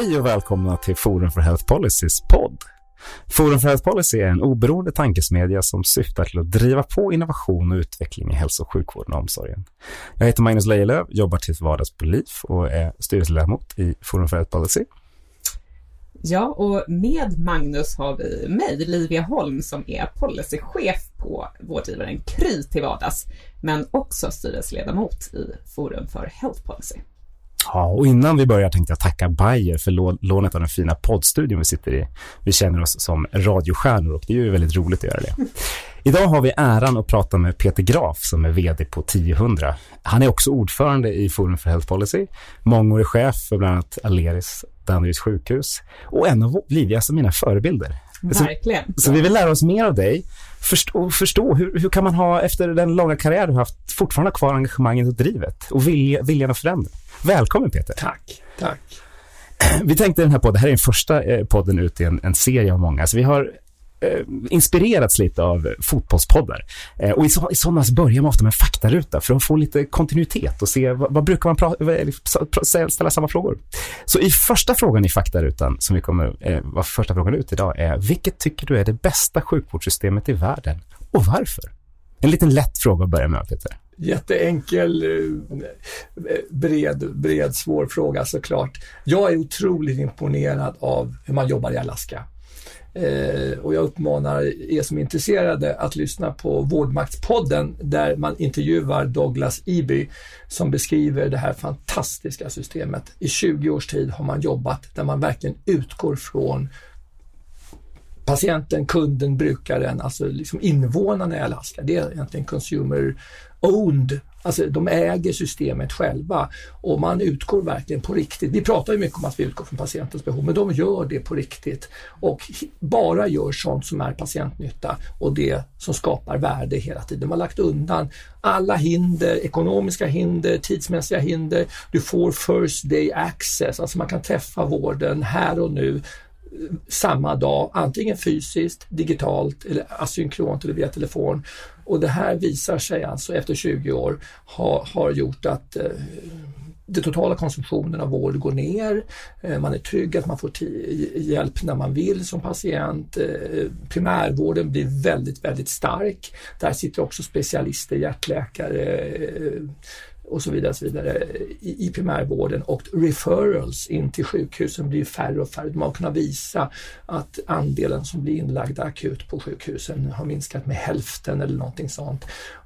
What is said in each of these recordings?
Hej och välkomna till Forum för Health Policys podd. Forum för Health Policy är en oberoende tankesmedja som syftar till att driva på innovation och utveckling i hälso och sjukvården och omsorgen. Jag heter Magnus Lejelöw, jobbar till vardags på LIF och är styrelseledamot i Forum för Health Policy. Ja, och med Magnus har vi mig, Livia Holm, som är policychef på vårdgivaren Kry till vardags, men också styrelseledamot i Forum för Health Policy. Ja, och innan vi börjar tänkte jag tacka Bayer för lånet av den fina poddstudion vi sitter i. Vi känner oss som radiostjärnor och det är ju väldigt roligt att göra det. Idag har vi äran att prata med Peter Graf som är vd på 1000. Han är också ordförande i Forum för Health Policy, mångårig chef för bland annat Aleris Danderyds sjukhus och en av Livias och mina förebilder. Verkligen. Så, så, vi vill lära oss mer av dig förstå, förstå hur, hur kan man ha efter den långa karriär du har haft fortfarande ha kvar engagemanget och drivet och vilja, viljan att förändra. Välkommen Peter. Tack, tack. Vi tänkte den här podden, det här är den första eh, podden ut i en, en serie av många, så vi har Eh, inspirerats lite av fotbollspoddar. Eh, och i, så, i sådana så börjar man ofta med en faktaruta för att få lite kontinuitet och se vad, vad brukar man pra, ställa samma frågor. Så i första frågan i faktarutan, som vi kommer eh, vara första frågan ut idag, är vilket tycker du är det bästa sjukvårdssystemet i världen och varför? En liten lätt fråga att börja med, Peter. Jätteenkel, eh, bred, bred, svår fråga såklart. Jag är otroligt imponerad av hur man jobbar i Alaska. Eh, och jag uppmanar er som är intresserade att lyssna på Vårdmaktspodden där man intervjuar Douglas Eby som beskriver det här fantastiska systemet. I 20 års tid har man jobbat där man verkligen utgår från patienten, kunden, brukaren, alltså liksom invånarna i Alaska. Det är egentligen consumer owned, alltså de äger systemet själva och man utgår verkligen på riktigt. Vi pratar ju mycket om att vi utgår från patientens behov, men de gör det på riktigt och bara gör sånt som är patientnytta och det som skapar värde hela tiden. De har lagt undan alla hinder, ekonomiska hinder, tidsmässiga hinder. Du får first day access, alltså man kan träffa vården här och nu samma dag, antingen fysiskt, digitalt eller asynkront eller via telefon. Och det här visar sig alltså efter 20 år ha, har gjort att eh, den totala konsumtionen av vård går ner. Eh, man är trygg att man får hjälp när man vill som patient. Eh, primärvården blir väldigt, väldigt stark. Där sitter också specialister, hjärtläkare, eh, och så vidare, så vidare i, i primärvården och referrals in till sjukhusen blir färre och färre. Man har kunnat visa att andelen som blir inlagda akut på sjukhusen har minskat med hälften eller någonting sånt.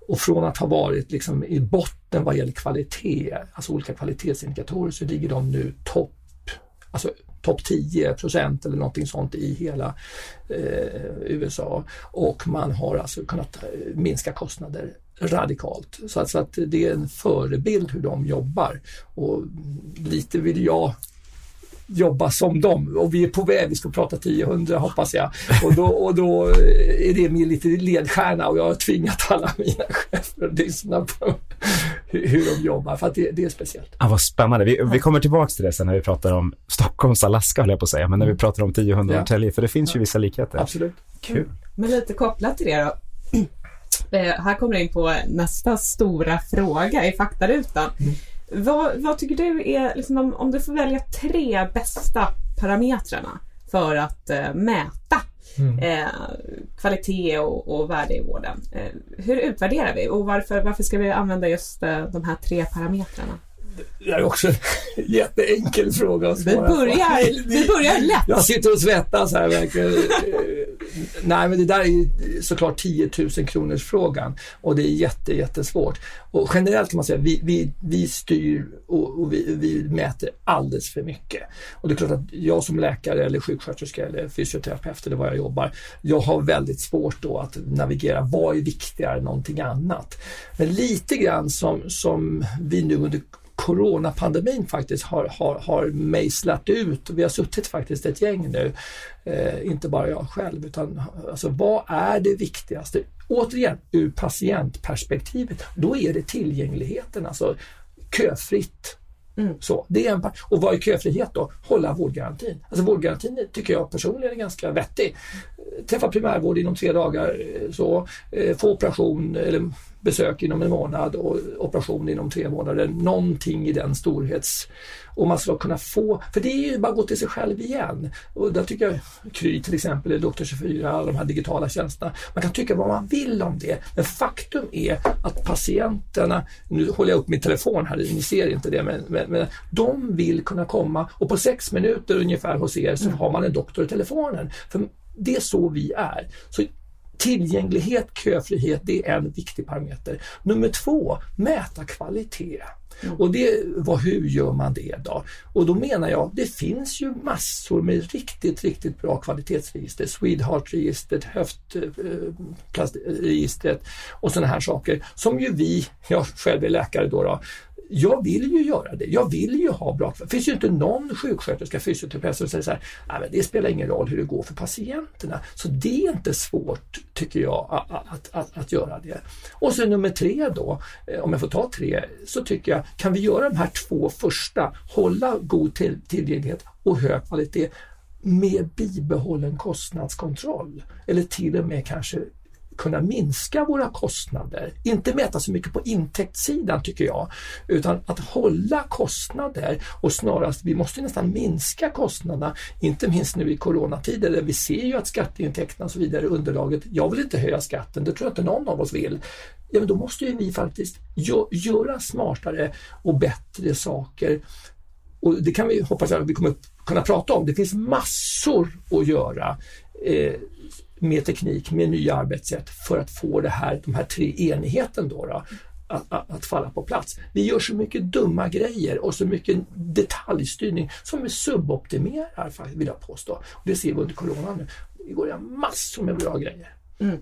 Och från att ha varit liksom i botten vad gäller kvalitet, alltså olika kvalitetsindikatorer, så ligger de nu topp alltså topp 10 procent eller någonting sånt i hela eh, USA och man har alltså kunnat eh, minska kostnader radikalt. Så att, så att det är en förebild hur de jobbar och lite vill jag jobba som dem och vi är på väg, vi ska prata 1000 hoppas jag. Och då, och då är det min lite ledstjärna och jag har tvingat alla mina chefer att lyssna på hur de jobbar för att det, det är speciellt. Ah, vad spännande. Vi, vi kommer tillbaka till det sen när vi pratar om Stockholms Alaska höll jag på att säga, men när vi pratar om 1000 ja. Norrtälje, för det finns ja. ju vissa likheter. Absolut. Kul. Mm. Men lite kopplat till det då. Eh, här kommer jag in på nästa stora fråga i faktarutan. Mm. Vad, vad, tycker du är, liksom, om, om, du får välja tre bästa parametrarna för att eh, mäta mm. eh, kvalitet och, och, värde i vården. Eh, hur utvärderar vi och varför, varför ska vi använda just eh, de här tre parametrarna? Det är också en jätteenkel fråga att Vi svara på. börjar, vi börjar lätt. Jag sitter och svettas här verkligen. Nej, men det där är såklart 10 000 kronors frågan och det är jätte, jättesvårt. Och generellt kan man säga vi, vi, vi styr och, och vi, vi mäter alldeles för mycket. Och det är klart att jag som läkare eller sjuksköterska eller fysioterapeut eller vad jag jobbar, jag har väldigt svårt då att navigera. Vad är viktigare än någonting annat? Men lite grann som, som vi nu under coronapandemin faktiskt har, har, har mejslat ut. Vi har suttit faktiskt ett gäng nu, eh, inte bara jag själv, utan alltså, vad är det viktigaste? Återigen, ur patientperspektivet, då är det tillgängligheten, alltså köfritt. Mm. Så, det är en, och vad är köfrihet då? Hålla vårdgarantin. Alltså vårdgarantin tycker jag personligen är ganska vettig. Träffa primärvård inom tre dagar, eh, så, eh, få operation eller besök inom en månad och operation inom tre månader. Någonting i den storhets... Och man ska kunna få, för det är ju bara att gå till sig själv igen. Och där tycker jag Kry till exempel, eller Doktor24, alla de här digitala tjänsterna. Man kan tycka vad man vill om det, men faktum är att patienterna, nu håller jag upp min telefon här, ni ser inte det, men, men, men de vill kunna komma och på sex minuter ungefär hos er så har man en doktor i telefonen. För det är så vi är. Så Tillgänglighet, köfrihet, det är en viktig parameter. Nummer två, mäta kvalitet. Och det, vad, hur gör man det då? Och då menar jag, det finns ju massor med riktigt, riktigt bra kvalitetsregister. Swedeheart-registret, höftregistret och sådana här saker som ju vi, jag själv är läkare då, då jag vill ju göra det. Jag vill ju ha bra Det finns ju inte någon sjuksköterska, fysioterapeut som säger så här, Nej, men det spelar ingen roll hur det går för patienterna. Så det är inte svårt, tycker jag, att, att, att, att göra det. Och sen nummer tre då, eh, om jag får ta tre, så tycker jag, kan vi göra de här två första, hålla god till, tillgänglighet och hög kvalitet med bibehållen kostnadskontroll eller till och med kanske kunna minska våra kostnader. Inte mäta så mycket på intäktssidan tycker jag, utan att hålla kostnader och snarast, vi måste nästan minska kostnaderna, inte minst nu i coronatider där vi ser ju att skatteintäkterna och så vidare, underlaget, jag vill inte höja skatten, det tror jag inte någon av oss vill. Ja, men då måste ju vi faktiskt gö göra smartare och bättre saker och det kan vi hoppas att vi kommer kunna prata om. Det finns massor att göra eh, med teknik, med nya arbetssätt för att få det här, de här tre enigheten då, då att, att, att, falla på plats. Vi gör så mycket dumma grejer och så mycket detaljstyrning som vi suboptimerar, vill jag påstå. Och det ser vi under corona nu. Det går massor med bra grejer. Mm.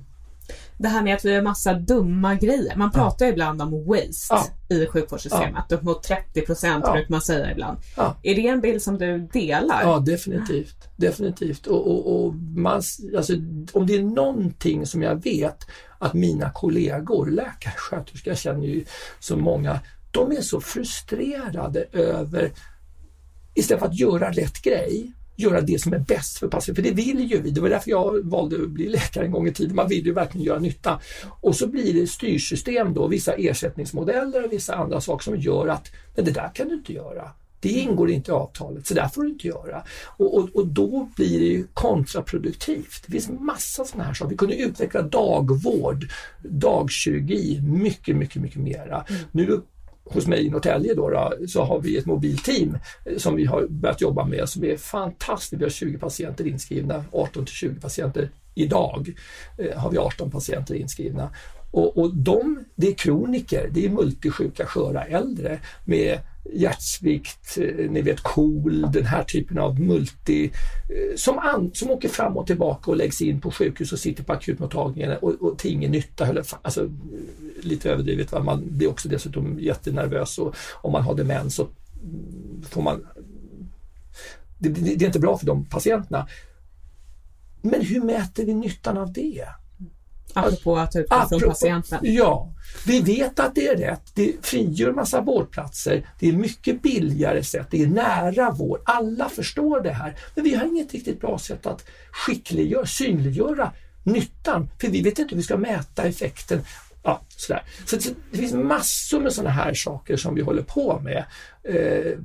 Det här med att vi gör massa dumma grejer. Man pratar ja. ibland om waste ja. i sjukvårdssystemet. Ja. Upp mot 30 procent ja. brukar man säga ibland. Ja. Är det en bild som du delar? Ja, definitivt. Definitivt. Och, och, och man, alltså, om det är någonting som jag vet att mina kollegor, läkare, sköterskor, jag känner ju så många, de är så frustrerade över istället för att göra rätt grej göra det som är bäst för patienten. För det vill ju vi. Det var därför jag valde att bli läkare en gång i tiden. Man vill ju verkligen göra nytta. Och så blir det styrsystem då, vissa ersättningsmodeller och vissa andra saker som gör att men det där kan du inte göra. Det ingår inte i avtalet, så där får du inte göra. Och, och, och då blir det ju kontraproduktivt. Det finns massa sådana här saker. Vi kunde utveckla dagvård, dagkirurgi mycket, mycket, mycket mera. Mm. Nu hos mig i Norrtälje då, då, så har vi ett mobilteam eh, som vi har börjat jobba med som är fantastiskt. Vi har 20 patienter inskrivna, 18 till 20 patienter idag eh, har vi 18 patienter inskrivna. Och, och de, det är kroniker, det är multisjuka sköra äldre med hjärtsvikt, eh, ni vet KOL, den här typen av multi eh, som, an, som åker fram och tillbaka och läggs in på sjukhus och sitter på akutmottagningen och, och till ingen nytta. Alltså, lite överdrivet, va? man blir också dessutom jättenervös och om man har demens så får man det, det, det är inte bra för de patienterna. Men hur mäter vi nyttan av det? Apropå att utgå från patienten. Ja, vi vet att det är rätt. Det frigör massa vårdplatser. Det är mycket billigare sätt. Det är nära vård. Alla förstår det här. Men vi har inget riktigt bra sätt att skickliggöra, synliggöra nyttan. För vi vet inte hur vi ska mäta effekten. Ja, sådär. Så det finns massor med sådana här saker som vi håller på med. Eh,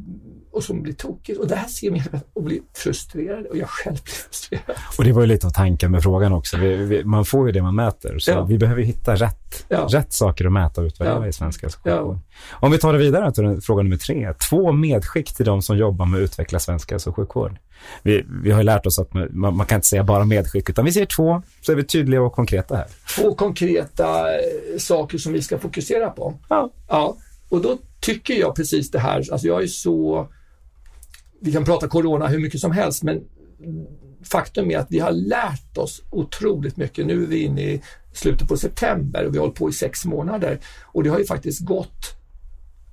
och som blir tokigt. Och det här ser man och blir frustrerad och jag själv blir frustrerad. Och det var ju lite av tanken med frågan också. Vi, vi, man får ju det man mäter, så ja. vi behöver hitta rätt Ja. rätt saker att mäta och utvärdera Ja. i svensk hälso och Ja. sjukvård. Om vi tar det vidare till fråga nummer tre. Två medskick till de som jobbar med att utveckla svensk hälso och sjukvård. Vi, vi har ju lärt oss att man, man kan inte säga bara medskick, utan vi säger två, så är vi tydliga och konkreta här. Två konkreta eh, saker som vi ska fokusera på. Ja. Ja, och då tycker jag precis det här, alltså jag är så, vi kan prata corona hur mycket som helst, men faktum är att vi har lärt oss otroligt mycket. Nu är vi inne i slutet på september och vi har hållit på i sex månader och det har ju faktiskt gått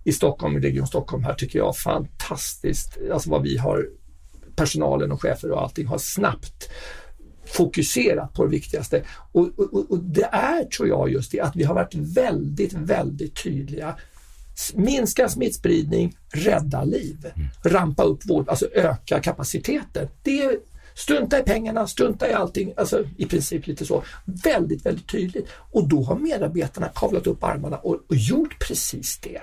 i Stockholm, i Region Stockholm här tycker jag fantastiskt, alltså vad vi har, personalen och chefer och allting har snabbt fokuserat på det viktigaste. Och, och, och det är, tror jag, just det att vi har varit väldigt, väldigt tydliga. Minska smittspridning, rädda liv, rampa upp vård, alltså öka kapaciteten. Det är, strunta i pengarna, strunta i allting, alltså i princip lite så. Väldigt, väldigt tydligt. Och då har medarbetarna kavlat upp armarna och, och gjort precis det.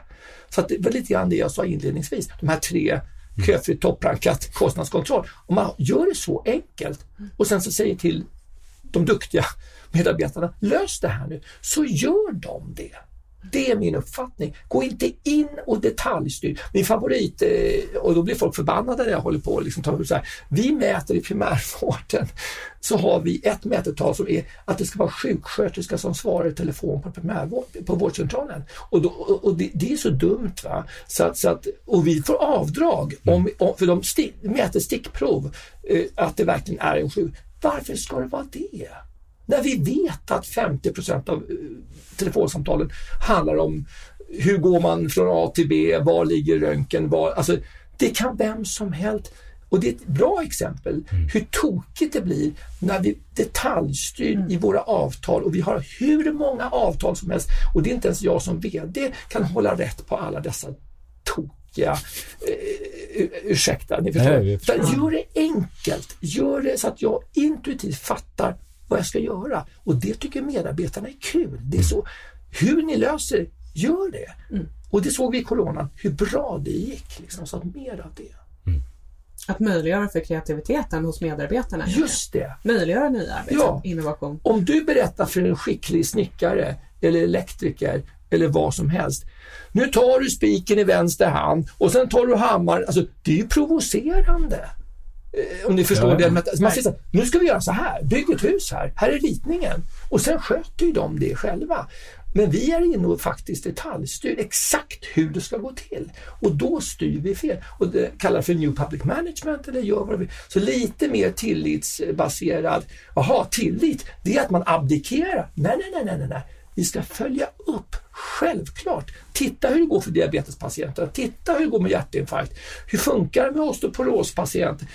Så att det var lite grann det jag sa inledningsvis, de här tre köfri, topprankat, kostnadskontroll. Om man gör det så enkelt och sen så säger till de duktiga medarbetarna, lös det här nu, så gör de det. Det är min uppfattning. Gå inte in och detaljstyr. Min favorit, eh, och då blir folk förbannade när jag håller på och liksom tar upp så här. Vi mäter i primärvården, så har vi ett mätetal som är att det ska vara sjuksköterska som svarar i telefon på, primärvård, på vårdcentralen. Och, då, och och det, det är så dumt. va så att, så att, Och vi får avdrag, om, om, för de sti, mäter stickprov, eh, att det verkligen är en sjuk. Varför ska det vara det? När vi vet att 50 procent av eh, telefonsamtalen handlar om hur går man från A till B, var ligger röntgen, var, alltså det kan vem som helst. Och det är ett bra exempel hur tokigt det blir när vi detaljstyr i våra avtal och vi har hur många avtal som helst. Och det är inte ens jag som VD kan hålla rätt på alla dessa tokiga, ur- ursäkta, ni förstår. Nej, Utan Gör det enkelt, gör det så att jag intuitivt fattar vad jag ska göra och det tycker medarbetarna är kul. Det är så, hur ni löser gör det. Och det såg vi i coronan, hur bra det gick. Liksom, så att mer av det. Att möjliggöra för kreativiteten hos medarbetarna. Just det. Möjliggöra nya liksom, Ja. innovation. Om du berättar för en skicklig snickare eller elektriker eller vad som helst. Nu tar du spiken i vänster hand och sen tar du hammaren. Alltså, det är ju provocerande. Eh, Om ni förstår Ja, det. Man säger så här, nu ska vi göra så här, bygg ett hus här, här är ritningen. Och sen sköter ju de det själva. Men vi är inne och faktiskt detaljstyr exakt hur det ska gå till. Och då styr vi fel. Och det kallar för New Public Management eller gör vad vi Så lite mer tillitsbaserad. Jaha, tillit, det är att man abdikerar. Nej, nej, nej, nej, nej, nej. Vi ska följa upp, självklart. Titta hur det går för diabetespatienter, titta hur det går med hjärtinfarkt. Hur funkar det med osteoporospatienter?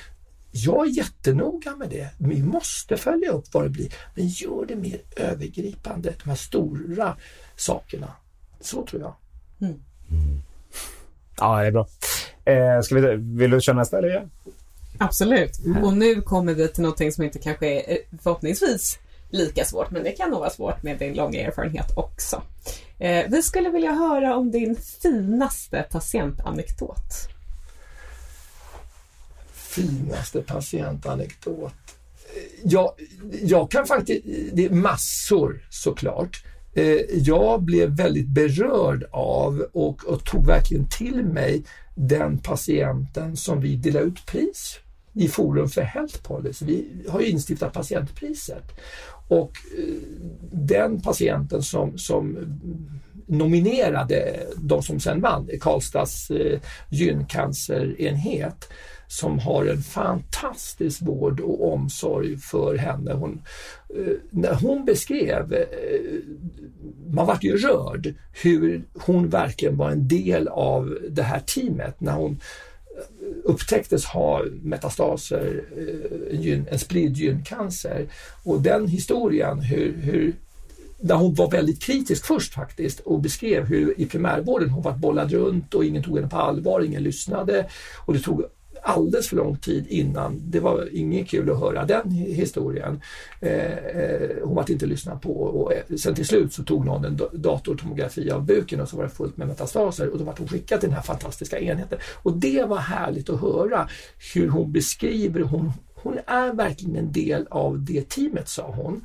Jag är jättenoga med det. Vi måste följa upp vad det blir, men gör det mer övergripande, de här stora sakerna. Så tror jag. Ja, det är bra. Eh, ska vi, vill du köra nästa eller? Ja? Absolut. Och nu kommer vi till någonting som inte kanske är eh, förhoppningsvis lika svårt, men det kan nog vara svårt med din långa erfarenhet också. Eh, vi skulle vilja höra om din finaste patientanekdot. Finaste patientanekdot. Jag, jag kan faktiskt, det är massor såklart. Eh, jag blev väldigt berörd av och, och tog verkligen till mig den patienten som vi delade ut pris i Forum för Health Policy. Vi har ju instiftat patientpriset. Och eh, den patienten som, som nominerade de som sen vann, Karlstads eh, gyncancerenhet, som har en fantastisk vård och omsorg för henne. Hon, eh, när hon beskrev, eh, man vart ju rörd, hur hon verkligen var en del av det här teamet när hon eh, upptäcktes ha metastaser, en, en spridd gyncancer. Och den historien, hur, hur där hon var väldigt kritisk först faktiskt och beskrev hur i primärvården hon var bollad runt och ingen tog henne på allvar, ingen lyssnade och det tog alldeles för lång tid innan. Det var inget kul att höra den historien. Eh, eh hon var inte lyssnad på och eh, sen till slut så tog någon en datortomografi av buken och så var det fullt med metastaser och då var hon skickad till den här fantastiska enheten. Och det var härligt att höra hur hon beskriver, hon, hon är verkligen en del av det teamet sa hon.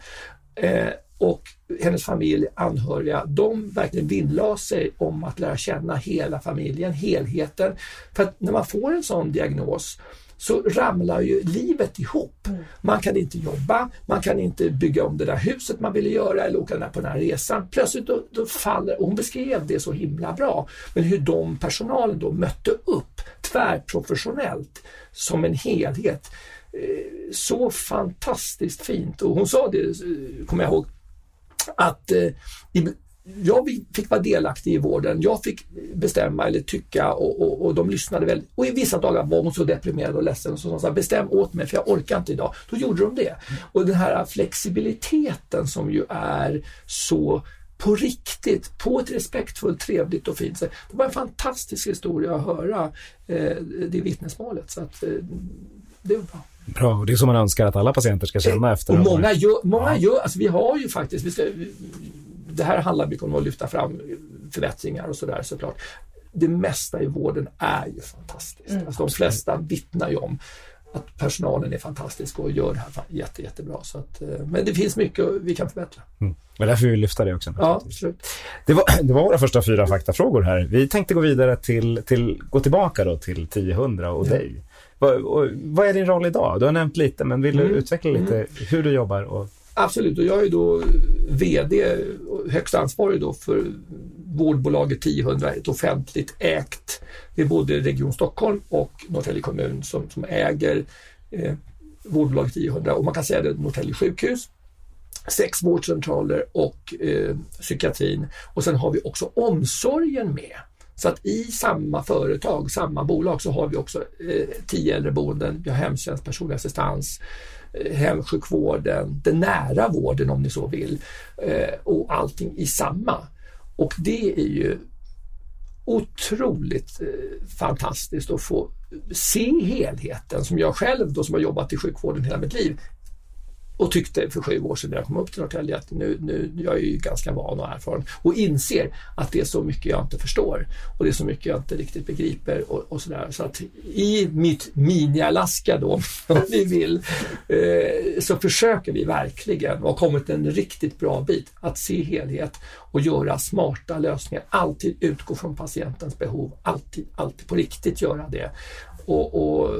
Eh, och hennes familj, anhöriga, de verkligen vinnlade sig om att lära känna hela familjen, helheten. För att när man får en sån diagnos så ramlar ju livet ihop. Mm. Man kan inte jobba, man kan inte bygga om det där huset man ville göra eller åka på den här resan. Plötsligt då, då faller, och hon beskrev det så himla bra, men hur de personalen då mötte upp tvärprofessionellt som en helhet. Eh, så fantastiskt fint och hon sa det, eh, kommer jag ihåg, att eh, jag fick vara delaktig i vården, jag fick bestämma eller tycka och, och, och de lyssnade väl. Och i vissa dagar var hon så deprimerad och ledsen och så sa bestäm åt mig för jag orkar inte idag. Då gjorde de det. Och den här flexibiliteten som ju är så på riktigt, på ett respektfullt, trevligt och fint sätt. Det var en fantastisk historia att höra eh, det vittnesmålet. Så att, eh, det var bra. Bra, och det är så man önskar att alla patienter ska känna efter. Och många gör, många ja. gör, alltså vi har ju faktiskt, vi ska, det här handlar mycket om att lyfta fram förbättringar och sådär såklart. Det mesta i vården är ju fantastiskt. Mm, alltså, de flesta vittnar ju om att personalen är fantastisk och gör det här jätte, jättebra. Så att, eh, men det finns mycket vi kan förbättra. Mm. Men därför vill vi lyfta det också. Ja, absolut. Det var, det var våra första fyra faktafrågor här. Vi tänkte gå vidare till, till gå tillbaka då till 1000 och ja. dig. Vad, vad är din roll idag? Du har nämnt lite, men vill du mm. utveckla lite mm. hur du jobbar? Och... Absolut, och jag är då VD, högst ansvarig då för vårdbolaget 1000, ett offentligt ägt. Det är både Region Stockholm och Norrtälje kommun som, som äger eh, vårdbolaget 1000 och man kan säga det är Norrtälje sjukhus, sex vårdcentraler och eh, psykiatrin och sen har vi också omsorgen med. Så att i samma företag, samma bolag så har vi också eh, tio äldreboenden, vi har hemtjänst, personlig assistans, eh, hemsjukvården, den nära vården om ni så vill eh, och allting i samma. Och det är ju otroligt eh, fantastiskt att få se helheten som jag själv då som har jobbat i sjukvården hela mitt liv och tyckte för sju år sedan när jag kom upp till Norrtälje att nu, nu, jag är ju ganska van och erfaren och inser att det är så mycket jag inte förstår och det är så mycket jag inte riktigt begriper och, och sådär. Så att i mitt mini-Alaska då, om ni vill, eh, så försöker vi verkligen och har kommit en riktigt bra bit att se helhet och göra smarta lösningar. Alltid utgå från patientens behov, alltid, alltid på riktigt göra det. och, och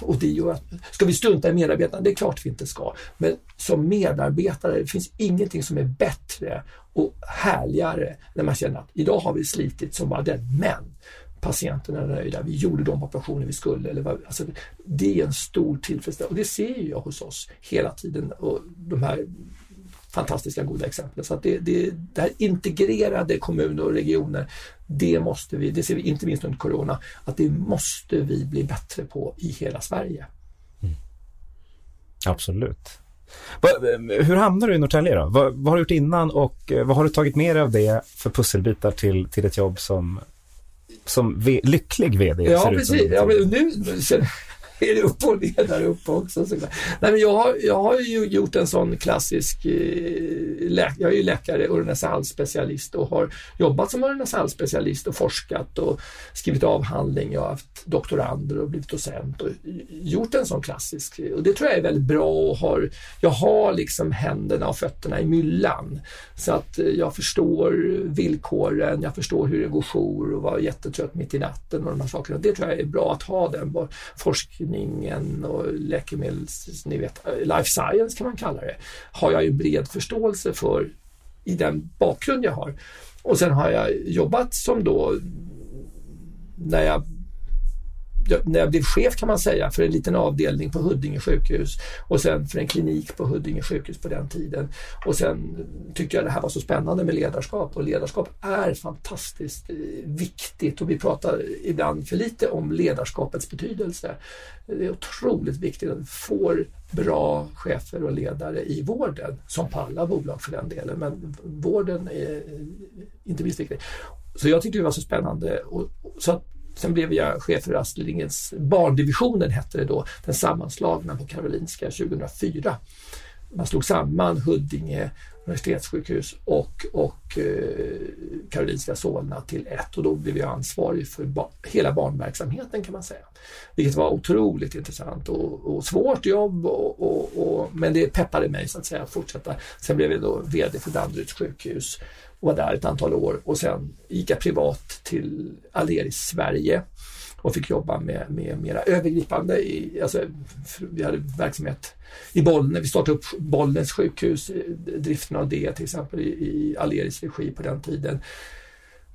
och det gör att, ska vi strunta i medarbetarna? Det är klart vi inte ska. Men som medarbetare, det finns ingenting som är bättre och härligare när man känner att idag har vi slitit som bara den, men patienterna är nöjda, vi gjorde de operationer vi skulle. Eller vad, alltså, det är en stor tillfredsställelse och det ser jag hos oss hela tiden. Och de här fantastiska goda exempel. Så att det, det, det här integrerade kommuner och regioner, det måste vi, det ser vi inte minst under Corona, att det måste vi bli bättre på i hela Sverige. Mm. Absolut. Hur hamnade du i Norrtälje då? Vad, vad, har du gjort innan och eh, vad har du tagit med dig av det för pusselbitar till, till ett jobb som, som lycklig VD? Ja, precis. Ja, nu, är det upp och ner där uppe också. Nej, men jag, har, jag har ju gjort en sån klassisk, eh, jag är ju läkare och renässansspecialist och har jobbat som renässansspecialist och forskat och skrivit avhandling. Jag har haft doktorander och blivit docent och gjort en sån klassisk eh, och det tror jag är väldigt bra och har, jag har liksom händerna och fötterna i myllan så att eh, jag förstår villkoren, jag förstår hur det går jour och var jättetrött mitt i natten och de här sakerna. Det tror jag är bra att ha den forskningen forskningen och läkemedels, ni vet, life science kan man kalla det, har jag ju bred förståelse för i den bakgrund jag har. Och sen har jag jobbat som då, när jag när jag blev chef kan man säga för en liten avdelning på Huddinge sjukhus och sen för en klinik på Huddinge sjukhus på den tiden. Och sen tyckte jag det här var så spännande med ledarskap och ledarskap är fantastiskt eh, viktigt och vi pratar ibland för lite om ledarskapets betydelse. Det är otroligt viktigt att vi får bra chefer och ledare i vården, som på alla bolag för den delen, men vården är eh, inte minst viktig. Så jag tyckte det var så spännande. Och, så att Sen blev jag chef för Astrid Lindgrens barndivisionen hette det då, den sammanslagna på Karolinska 2004 man slog samman Huddinge universitetssjukhus och, och eh, Karolinska Solna till ett och då blev jag ansvarig för ba hela barnverksamheten kan man säga. Vilket var otroligt intressant och, och svårt jobb och, och, och, men det peppade mig så att säga att fortsätta. Sen blev jag då VD för Danderyds sjukhus och var där ett antal år och sen gick jag privat till Aleris Sverige och fick jobba med, med mera övergripande, i, alltså, vi hade verksamhet i Bollnäs, vi startade upp Bollnäs sjukhus, eh, driften av det till exempel i, i Aleris regi på den tiden.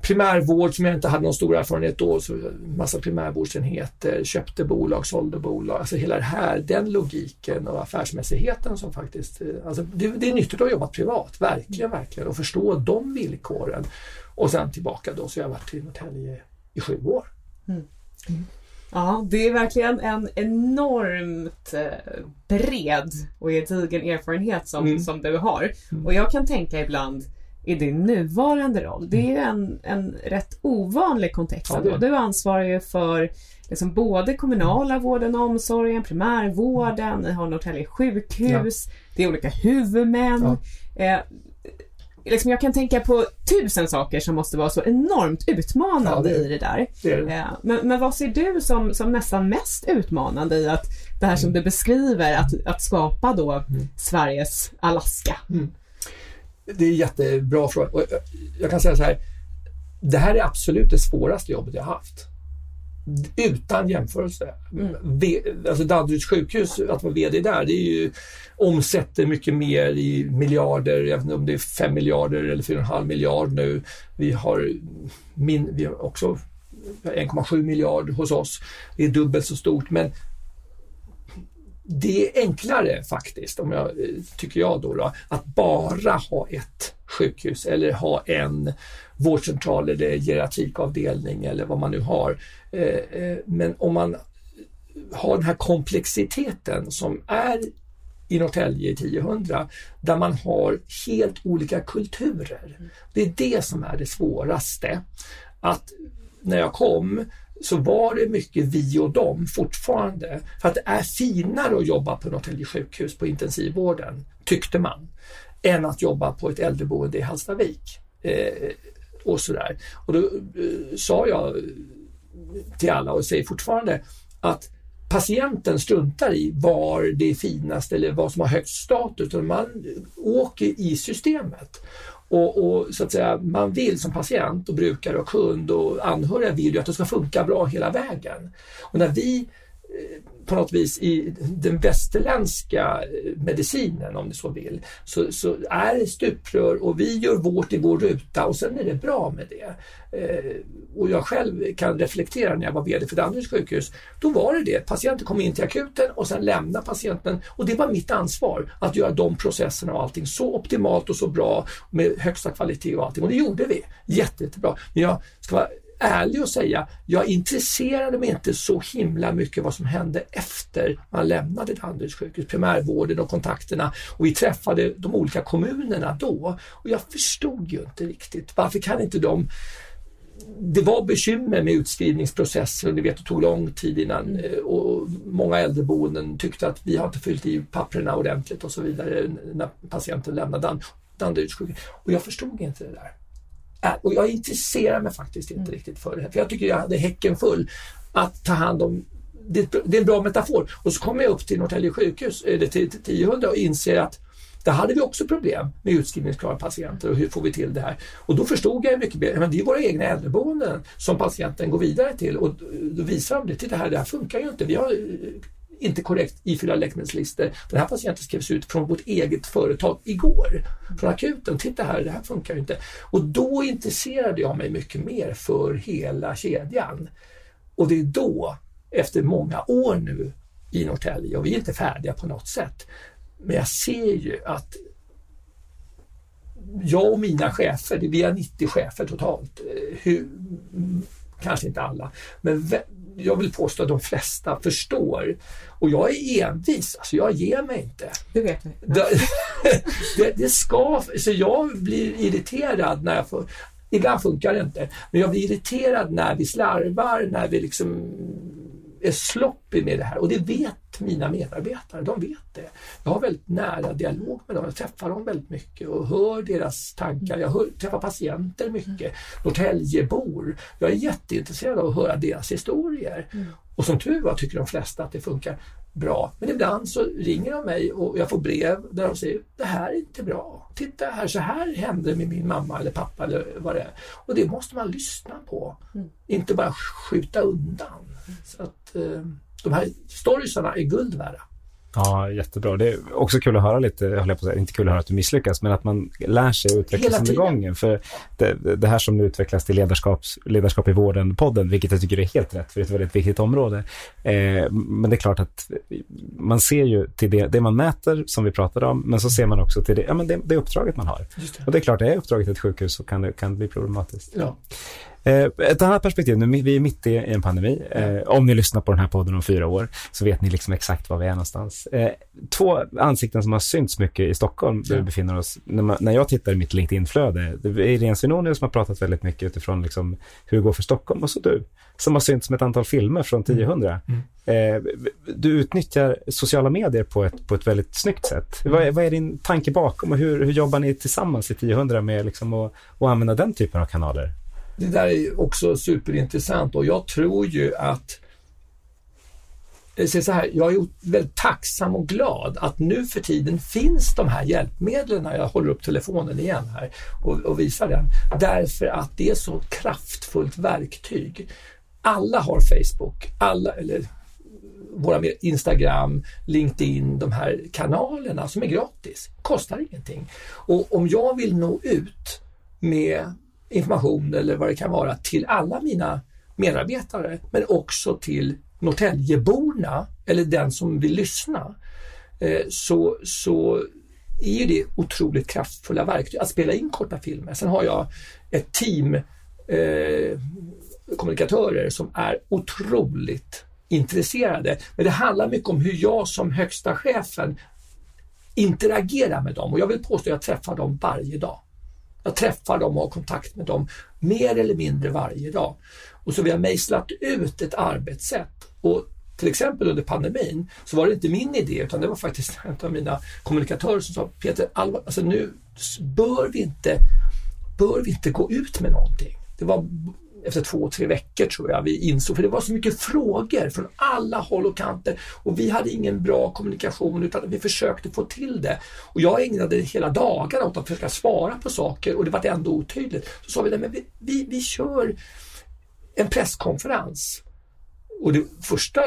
Primärvård som jag inte hade någon stor erfarenhet då, så massa primärvårdsenheter, köpte bolag, sålde bolag, alltså hela det här, den logiken och affärsmässigheten som faktiskt, eh, alltså det, det är nyttigt att jobba privat, verkligen, verkligen och förstå de villkoren. Och sen tillbaka då, så jag har varit i Norrtälje i sju år. Mm. Ja, det är verkligen en enormt eh, bred och gedigen erfarenhet som, mm. som du har. Mm. Och jag kan tänka ibland i din nuvarande roll, det är en, en rätt ovanlig kontext. Ja, du ansvarar ju för liksom både kommunala vården och omsorgen, primärvården, ni har Norrtälje sjukhus, ja. det är olika huvudmän. Ja. Eh, liksom jag kan tänka på tusen saker som måste vara så enormt utmanande ja, det, i det där. Det det. Men, men vad ser du som, som nästan mest utmanande i att det här som mm. du beskriver, att, att skapa då mm. Sveriges Alaska? Mm. Det är en jättebra fråga. Och jag kan säga så här, det här är absolut det svåraste jobbet jag haft utan jämförelse. Mm. Alltså Danderyds sjukhus, att vara VD där, det är ju, omsätter mycket mer i miljarder, jag vet inte om det är 5 miljarder eller 4,5 miljard nu. Vi har, min, vi har också 1,7 miljard hos oss. Det är dubbelt så stort men det är enklare faktiskt, om jag, tycker jag då, då, att bara ha ett sjukhus eller ha en vårdcentral eller geriatrikavdelning eller vad man nu har. Eh, eh, men om man har den här komplexiteten som är i Norrtälje i 1000 där man har helt olika kulturer. Det är det som är det svåraste. Att när jag kom så var det mycket vi och dem fortfarande. För att det är finare att jobba på Norrtälje sjukhus på intensivvården, tyckte man, än att jobba på ett äldreboende i Hallstavik. Eh, och sådär. Och då eh, sa jag till alla och säger fortfarande att patienten struntar i var det är finast eller vad som har högst status, utan man åker i systemet. Och, och, så att säga, man vill som patient och brukare och kund och anhöriga vill ju att det ska funka bra hela vägen. Och när vi på något vis i den västerländska eh, medicinen om ni så vill, så, så är det stuprör och vi gör vårt i vår ruta och sen är det bra med det. Eh, och jag själv kan reflektera när jag var VD för Danderyds sjukhus, då var det det. Patienten kom in till akuten och sen lämnade patienten och det var mitt ansvar att göra de processerna och allting så optimalt och så bra med högsta kvalitet och allting och det gjorde vi jätte, jättebra. Men jag ska vara ärlig och säga, jag intresserade mig inte så himla mycket vad som hände efter man lämnade Danderyds sjukhus, primärvården och kontakterna och vi träffade de olika kommunerna då och jag förstod ju inte riktigt varför kan inte de det var bekymmer med utskrivningsprocessen, ni vet det tog lång tid innan mm. eh, och många äldreboenden tyckte att vi har inte fyllt i papperna ordentligt och så vidare när patienten lämnade Danderyds sjukhus. Och jag förstod inte det där. Och jag intresserar mig faktiskt inte mm. riktigt för det här. För jag tycker jag hade häcken full att ta hand om det, det är en bra metafor. Och så kommer jag upp till Norrtälje sjukhus, eller till, till 10 och inser att där hade vi också problem med utskrivningsklara patienter och hur får vi till det här? Och då förstod jag mycket mer, men det är våra egna äldreboenden som patienten går vidare till och då visar de det, titta här, det här funkar ju inte. Vi har inte korrekt ifyllda läkemedelslistor. Den här patienten skrevs ut från vårt eget företag igår, från akuten. Titta här, det här funkar ju inte. Och då intresserade jag mig mycket mer för hela kedjan. Och det är då, efter många år nu i Norrtälje, och vi är inte färdiga på något sätt, men jag ser ju att jag och mina chefer, vi är 90 chefer totalt, eh, hur, kanske inte alla, men jag vill påstå att de flesta förstår. Och jag är envis, alltså jag ger mig inte. Det vet vi. Det, det, det, ska, så jag blir irriterad när jag får Ibland funkar det inte, men jag blir irriterad när vi slarvar, när vi liksom är sloppy med det här och det vet mina medarbetare, de vet det. Jag har väldigt nära dialog med dem, jag träffar dem väldigt mycket och hör deras tankar. Jag hör, träffar patienter mycket, Norrtäljebor. Jag är jätteintresserad av att höra deras historier. Och som tur var tycker de flesta att det funkar bra. Men ibland så ringer de mig och jag får brev där de säger det här är inte bra. Titta här, så här hände med min mamma eller pappa eller vad det är. Och det måste man lyssna på. Mm. Inte bara skjuta undan. Så att eh, de här storiesarna är guld värda. Ja, jättebra. Det är också kul att höra lite, jag håller på att säga, inte kul att höra att du misslyckas, men att man lär sig och utvecklas under gången. För det, det, här som nu utvecklas till ledarskaps, ledarskap i vården-podden, vilket jag tycker är helt rätt, för det är ett väldigt viktigt område. Eh, men det är klart att man ser ju till det, det man mäter, som vi pratade om, men så ser man också till det, ja, men det, det uppdraget man har. Det. Och det är klart, det är uppdraget ett sjukhus så kan det, kan bli problematiskt. Ja. Eh, ett annat perspektiv, nu, vi är mitt i en pandemi. Eh, om ni lyssnar på den här podden om fyra år så vet ni liksom exakt var vi är någonstans. Eh, två ansikten som har synts mycket i Stockholm, där vi befinner oss. När, man, när jag tittar i mitt LinkedIn-flöde, det är Irene Svenonius som har pratat väldigt mycket utifrån liksom hur det går för Stockholm och så du, som har synts med ett antal filmer från 10 Mm. Mm. du utnyttjar sociala medier på ett, på ett väldigt snyggt sätt. Mm. Vad, är, vad är din tanke bakom och hur, hur jobbar ni tillsammans i 10 med liksom att, att använda den typen av kanaler? Det där är också superintressant och jag tror ju att eh, jag, så här, jag är väldigt tacksam och glad att nu för tiden finns de här hjälpmedlen. Jag håller upp telefonen igen här och, och visar den. Därför att det är så kraftfullt verktyg. Alla har Facebook, alla, eller våra Instagram, LinkedIn, de här kanalerna som är gratis. Kostar ingenting. Och om jag vill nå ut med information eller vad det kan vara till alla mina medarbetare men också till Norrtäljeborna eller den som vill lyssna eh, så, så är ju det otroligt kraftfulla verktyg att spela in korta filmer. Sen har jag ett team eh, kommunikatörer som är otroligt intresserade. Men det handlar mycket om hur jag som högsta chefen interagerar med dem och jag vill påstå att jag träffar dem varje dag. Jag träffar dem och har kontakt med dem mer eller mindre varje dag. Och så vi har mejslat ut ett arbetssätt. Och till exempel under pandemin så var det inte min idé utan det var faktiskt en av mina kommunikatörer som sa Peter, allvar, alltså nu bör vi, inte, bör vi inte gå ut med någonting. Det var efter två, tre veckor tror jag vi insåg, för det var så mycket frågor från alla håll och kanter och vi hade ingen bra kommunikation utan vi försökte få till det. Och jag ägnade hela dagarna åt att försöka svara på saker och det var ändå otydligt. Så sa vi, nej, men vi, vi, vi kör en presskonferens. Och det första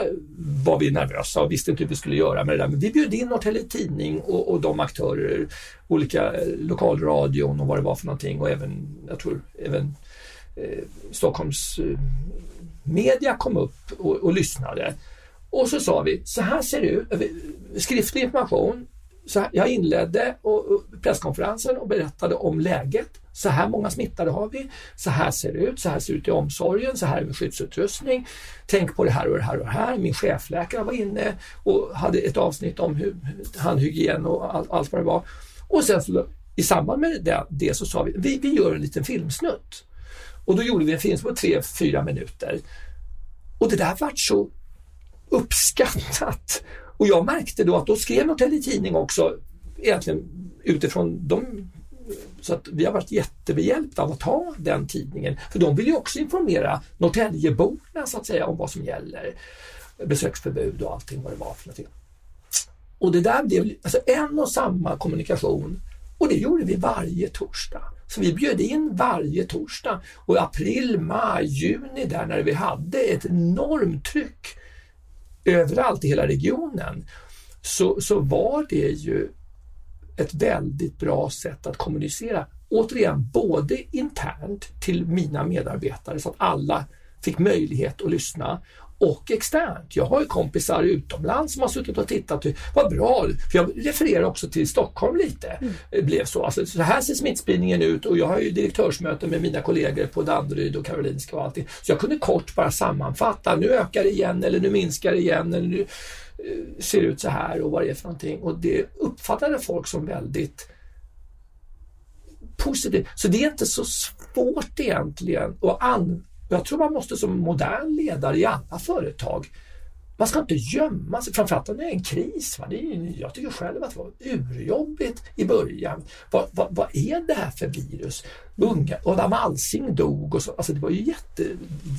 var vi nervösa och visste inte hur vi skulle göra med det där. Men vi bjöd in Norrtelje Tidning och, och de aktörer, olika eh, lokalradion och vad det var för någonting och även, jag tror, även eh, Stockholms eh, media kom upp och, och, lyssnade. Och så sa vi, så här ser det ut, eh, skriftlig information. Så här, jag inledde och, och presskonferensen och berättade om läget. Så här många smittade har vi. Så här ser det ut. Så här ser det ut i omsorgen. Så här med skyddsutrustning. Tänk på det här och det här och det här. Min chefläkare var inne och hade ett avsnitt om hur, handhygien och all, allt vad det var. Och sen så, i samband med det, det så sa vi, vi, vi gör en liten filmsnutt. Och då gjorde vi en film på tre, fyra minuter. Och det där vart så uppskattat. Och jag märkte då att då skrev Norrtelje Tidning också egentligen utifrån de så att vi har varit jättebehjälpta av att ha den tidningen. För de vill ju också informera Norrtäljeborna så att säga om vad som gäller. Besöksförbud och allting vad det var för någonting. Och det där blev alltså en och samma kommunikation och det gjorde vi varje torsdag. Så vi bjöd in varje torsdag och i april, maj, juni där när vi hade ett enormt tryck överallt i hela regionen så, så var det ju ett väldigt bra sätt att kommunicera. Återigen, både internt till mina medarbetare så att alla fick möjlighet att lyssna och externt. Jag har ju kompisar utomlands som har suttit och tittat. Vad bra! För jag refererar också till Stockholm lite. Mm. Det blev så. Alltså, så här ser smittspridningen ut och jag har ju direktörsmöten med mina kollegor på Danderyd och Karolinska och allting. Så jag kunde kort bara sammanfatta. Nu ökar det igen eller nu minskar det igen. Eller nu eh, ser det ut så här och vad det är för någonting. Och det uppfattade folk som väldigt positivt. Så det är inte så svårt egentligen att jag tror man måste som modern ledare i alla företag man ska inte gömma sig, framförallt när det är en kris. Va? Det är, jag tycker själv att det var urjobbigt i början. Vad, vad, vad är det här för virus? Unga, och Adam Alsing dog och så, alltså det var ju jätte,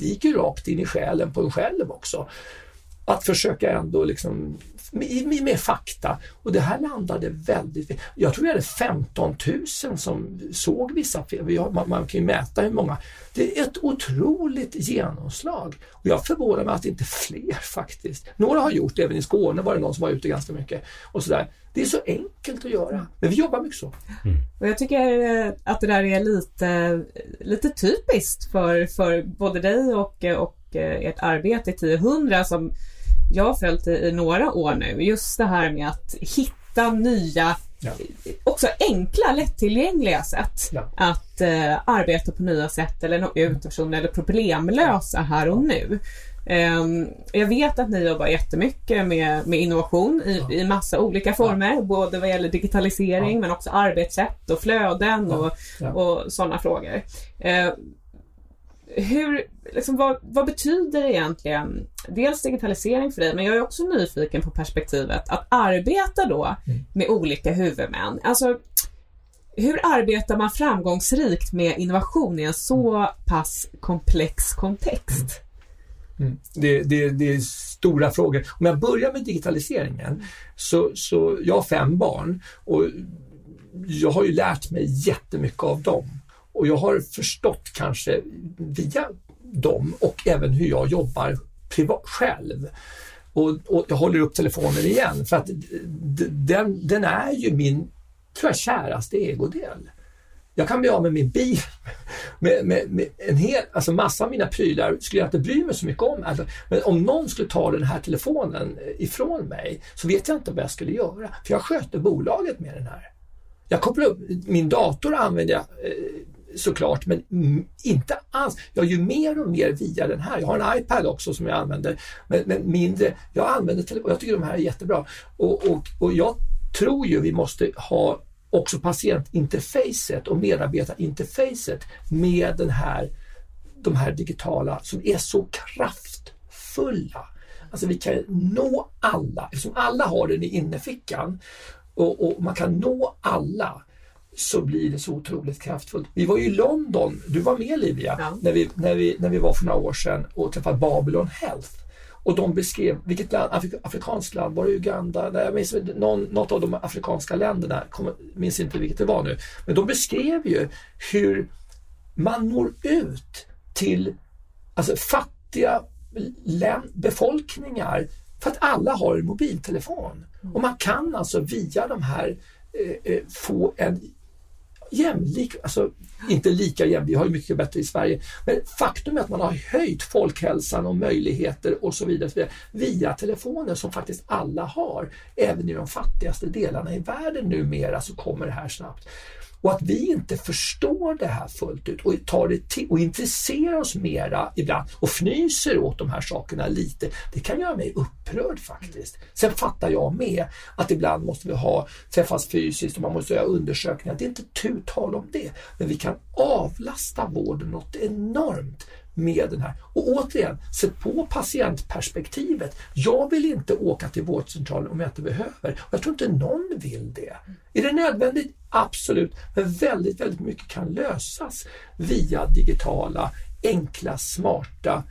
det gick ju rakt in i själen på en själv också. Att försöka ändå liksom med, med, fakta. Och det här landade väldigt... Jag tror vi hade 15 000 som såg vissa film. Man, man kan ju mäta hur många. Det är ett otroligt genomslag. Och jag förvånar mig att inte fler faktiskt. Några har gjort det, även i Skåne var det någon som var ute ganska mycket. Och sådär. Det är så enkelt att göra, men vi jobbar mycket så. Mm. Och jag tycker eh, att det där är lite, lite typiskt för, för både dig och, och eh, ert arbete i 1000 som jag har följt i, i några år nu. Just det här med att hitta nya Ja. Också enkla, lättillgängliga sätt ja. att uh, arbeta på nya sätt eller nå ut personer eller problemlösa här och nu. Um, jag vet att ni jobbar jättemycket med, med innovation i, ja. i massa olika former, ja. både vad gäller digitalisering men också arbetssätt och flöden och, och sådana frågor. Uh, hur, liksom, vad, vad, betyder egentligen dels digitalisering för dig, men jag är också nyfiken på perspektivet att arbeta då mm. med olika huvudmän. Alltså, hur arbetar man framgångsrikt med innovation i en så pass komplex kontext? Mm. Det, det, det, är stora frågor. Om jag börjar med digitaliseringen, så, så jag har fem barn och jag har ju lärt mig jättemycket av dem. Och jag har förstått kanske via dem och även hur jag jobbar privat själv. Och, och, jag håller upp telefonen igen för att den, den är ju min, tror jag, käraste egodel. Jag kan bli av med min bil, med, med, med, en hel, alltså massa av mina prylar skulle jag inte bry mig så mycket om. Alltså, men om någon skulle ta den här telefonen eh, ifrån mig så vet jag inte vad jag skulle göra. För jag sköter bolaget med den här. Jag kopplar upp, min dator använder jag eh, såklart, men inte alls. Jag gör mer och mer via den här. Jag har en iPad också som jag använder, men, men mindre. Jag använder telefon. Jag tycker de här är jättebra. Och, och, och jag tror ju vi måste ha också patientinterfacet och medarbetarinterfacet med den här, de här digitala som är så kraftfulla. Alltså vi kan nå alla, eftersom alla har den i innerfickan och, och man kan nå alla så blir det så otroligt kraftfullt. Vi var ju i London, du var med Livia, ja. när, vi, när, vi, när vi var för några år sedan och träffade Babylon Health. Och de beskrev, vilket land, Afrik, afrikanskt land, var det Uganda? Nej, jag minns, någon, något av de afrikanska länderna, jag minns inte vilket det var nu. Men de beskrev ju hur man når ut till alltså, fattiga befolkningar för att alla har en mobiltelefon. Och man kan alltså via de här eh, eh få en jämlik, alltså inte lika jämlik, vi har ju mycket bättre i Sverige, men faktum är att man har höjt folkhälsan och möjligheter och så vidare, så vidare via telefoner som faktiskt alla har. Även i de fattigaste delarna i världen numera så kommer det här snabbt. Och att vi inte förstår det här fullt ut och, tar det till, och intresserar oss mera ibland och fnyser åt de här sakerna lite, det kan göra mig upprörd faktiskt. Sen fattar jag med att ibland måste vi ha träffas fysiskt och man måste göra undersökningar. Det är inte tu tal om det. Men vi kan avlasta vården något enormt med den här. Och återigen, sätt på patientperspektivet. Jag vill inte åka till vårdcentralen om jag inte behöver. Och jag tror inte någon vill det. Är det nödvändigt? Absolut. Men väldigt, väldigt mycket kan lösas via digitala, enkla, smarta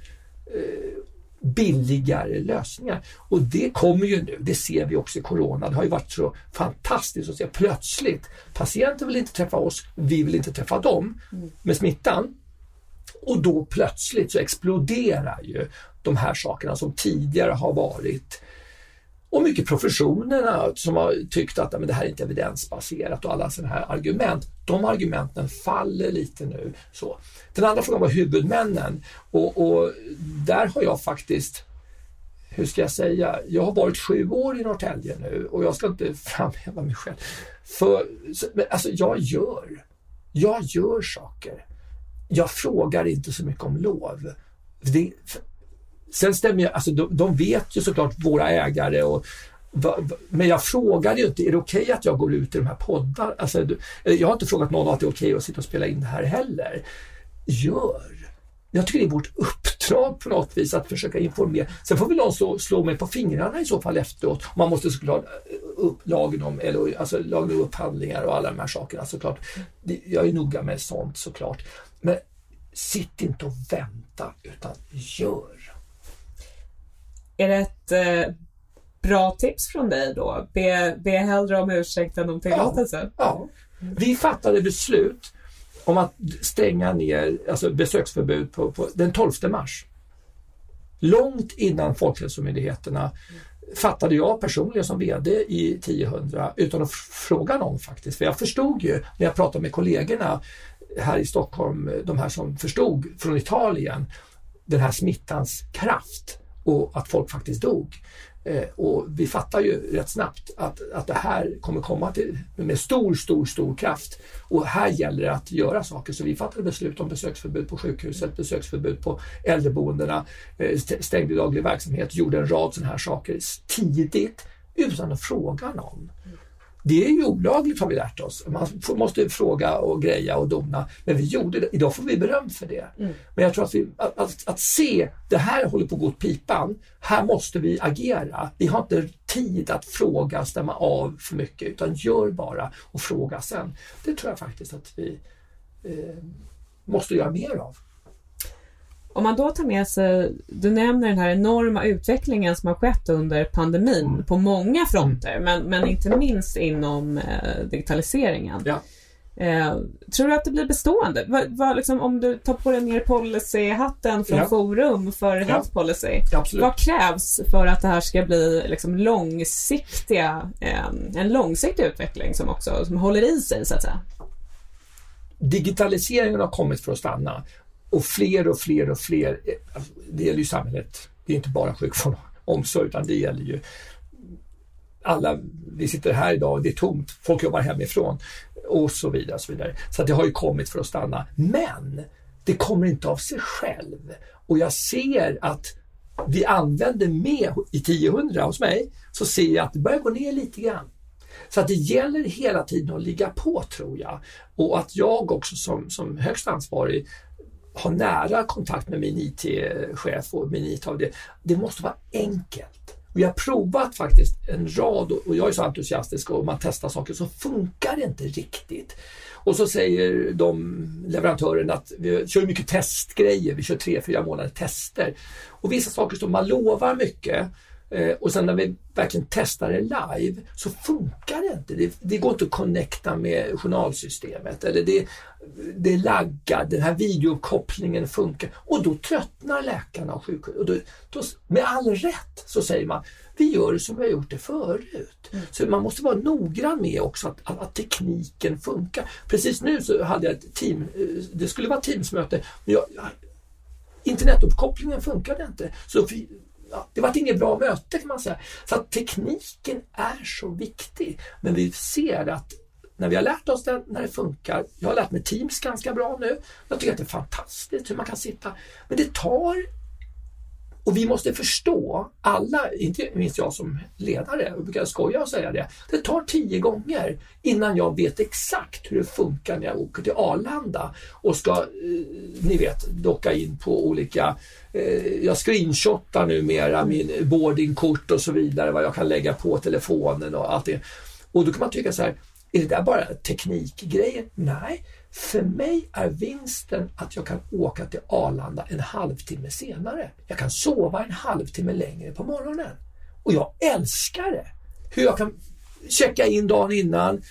eh, billigare lösningar. Och det kommer ju nu, det ser vi också i Corona. Det har ju varit så fantastiskt att se plötsligt, patienter vill inte träffa oss, vi vill inte träffa dem med smittan. Och då plötsligt så exploderar ju de här sakerna som tidigare har varit och mycket professionerna som har tyckt att men det här är inte evidensbaserat och alla sådana här argument. De argumenten faller lite nu. Så. Den andra frågan var huvudmännen och, och där har jag faktiskt hur ska jag säga, jag har varit sju år i Norrtälje nu och jag ska inte framhäva mig själv. För, men alltså jag gör, jag gör saker jag frågar inte så mycket om lov. Det, sen stämmer jag, alltså de, de, vet ju såklart våra ägare och men jag frågade ju inte, är det okej okay att jag går ut i de här poddarna? Alltså, eh, jag har inte frågat någon att det är okej okay att sitta och spela in det här heller. Gör! Jag tycker det är vårt uppdrag på något vis att försöka informera. Sen får väl någon slå, slå mig på fingrarna i så fall efteråt. Man måste såklart eh, upp lagen om, eller, alltså lagen om upphandlingar och alla de här sakerna såklart. Jag är noga med sånt såklart. Men sitt inte och vänta utan gör. Är det ett eh, bra tips från dig då? Be, be hellre om ursäkt än om tillåtelse? Ja, ja. Vi fattade beslut om att stänga ner alltså besöksförbud på, på den 12 mars. Långt innan Folkhälsomyndigheterna fattade jag personligen som VD i 1000 utan att fråga någon faktiskt. För jag förstod ju när jag pratade med kollegorna här i Stockholm, de här som förstod från Italien, den här smittans kraft och att folk faktiskt dog. Eh, och vi fattar ju rätt snabbt att, att det här kommer komma till, med stor, stor, stor kraft. Och här gäller det att göra saker. Så vi fattade beslut om besöksförbud på sjukhuset, besöksförbud på äldreboendena, eh, stängde daglig verksamhet, gjorde en rad sådana här saker tidigt utan att fråga någon. Det är ju olagligt har vi lärt oss. Man måste fråga och greja och dona. Men vi gjorde det. Idag får vi beröm för det. Mm. Men jag tror att, vi, att, att, att, se, det här håller på att gå åt pipan. Här måste vi agera. Vi har inte tid att fråga, stämma av för mycket utan gör bara och fråga sen. Det tror jag faktiskt att vi eh, måste göra mer av. Om man då tar med sig, du nämner den här enorma utvecklingen som har skett under pandemin mm. på många fronter, men, men inte minst inom eh, digitaliseringen. Ja. Eh, tror du att det blir bestående? Va, va, liksom, om du tar på dig ner policyhatten från ja. Forum för ja. Health Policy. Absolut. Vad krävs för att det här ska bli liksom, långsiktiga, eh, en långsiktig utveckling som också som håller i sig så att säga? Digitaliseringen har kommit för att stanna och fler och fler och fler, eh, alltså, det gäller ju samhället, det är inte bara sjukvård och omsorg utan det gäller ju alla, vi sitter här idag, och det är tomt, folk jobbar hemifrån och så vidare. Och så vidare. så det har ju kommit för att stanna. Men det kommer inte av sig själv. Och jag ser att vi använder mer i 1000 hos mig, så ser jag att det börjar gå ner lite grann. Så att det gäller hela tiden att ligga på tror jag. Och att jag också som, som högst ansvarig ha nära kontakt med min IT-chef och min IT-avdelning. Det måste vara enkelt. Vi har provat faktiskt en rad och jag är så entusiastisk och man testar saker så funkar det inte riktigt. Och så säger de leverantörerna att vi kör mycket testgrejer, vi kör tre, fyra månader tester. Och vissa saker som man lovar mycket och sen när vi verkligen testar det live så funkar det inte. Det, det går inte att connecta med journalsystemet. Eller det, det laggar, den här videokopplingen funkar. Och då tröttnar läkarna och sjuksköterskorna. Med all rätt så säger man, vi gör det som vi har gjort det förut. Mm. Så man måste vara noggrann med också att, att, att, tekniken funkar. Precis nu så hade jag ett team, eh, det skulle vara teamsmöte, men jag, internetuppkopplingen funkade inte. Så vi, ja, det var inget bra möte kan man säga. Så att tekniken är så viktig. Men vi ser att när vi har lärt oss den, när det funkar. Jag har lärt mig Teams ganska bra nu. Jag tycker att det är fantastiskt hur man kan sitta. Men det tar och vi måste förstå, alla, inte minst jag som ledare, jag brukar skoja och säga det, det tar tio gånger innan jag vet exakt hur det funkar när jag åker till Arlanda och ska, eh, ni vet, docka in på olika, eh, jag screenshotar numera min boardingkort och så vidare, vad jag kan lägga på telefonen och allt det. Och då kan man tycka så här, är det där bara teknikgrejer? Nej, för mig är vinsten att jag kan åka till Arlanda en halvtimme senare. Jag kan sova en halvtimme längre på morgonen. Och jag älskar det! Hur jag kan checka in dagen innan,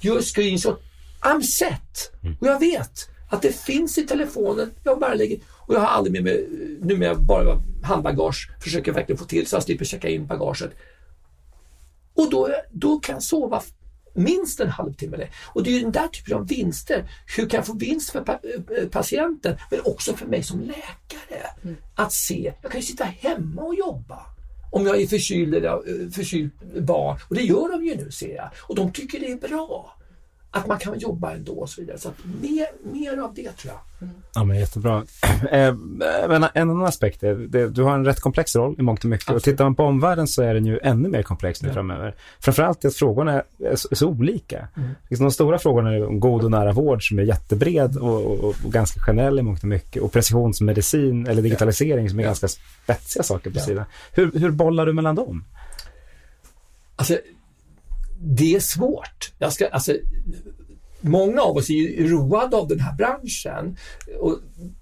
göra screenshot. I'm set! Mm. Och jag vet att det finns i telefonen. Jag bara lägger och jag har aldrig med mig, nu med bara handbagage, försöker verkligen få till så jag slipper checka in bagaget. Och då, då kan jag sova minst en halvtimme. Och det är ju den där typen av vinster. Hur kan jag få vinst för eh, patienten men också för mig som läkare? Mm. Att se, jag kan ju sitta hemma och jobba. Om jag är förkyld eller eh, förkyld barn. Och det gör de ju nu ser jag. Och de tycker det är bra. Att man kan jobba ändå och så vidare. Så att mer, mer av det tror jag. Ja, men jättebra. Eh, men en annan aspekt är, det, du har en rätt komplex roll i mångt och mycket. Absolut. Och tittar man på omvärlden så är den ju ännu mer komplex nu Ja. framöver. Framförallt att frågorna är, är, så, är så olika. Mm. Liksom de stora frågorna är om god och nära vård som är jättebred och, och, och ganska generell i mångt och mycket. Och precisionsmedicin eller digitalisering som är Ja. ganska spetsiga saker på Ja. sidan. Hur, hur bollar du mellan dem? Alltså, det är svårt. Jag ska, alltså, många av oss är ju roade av den här branschen och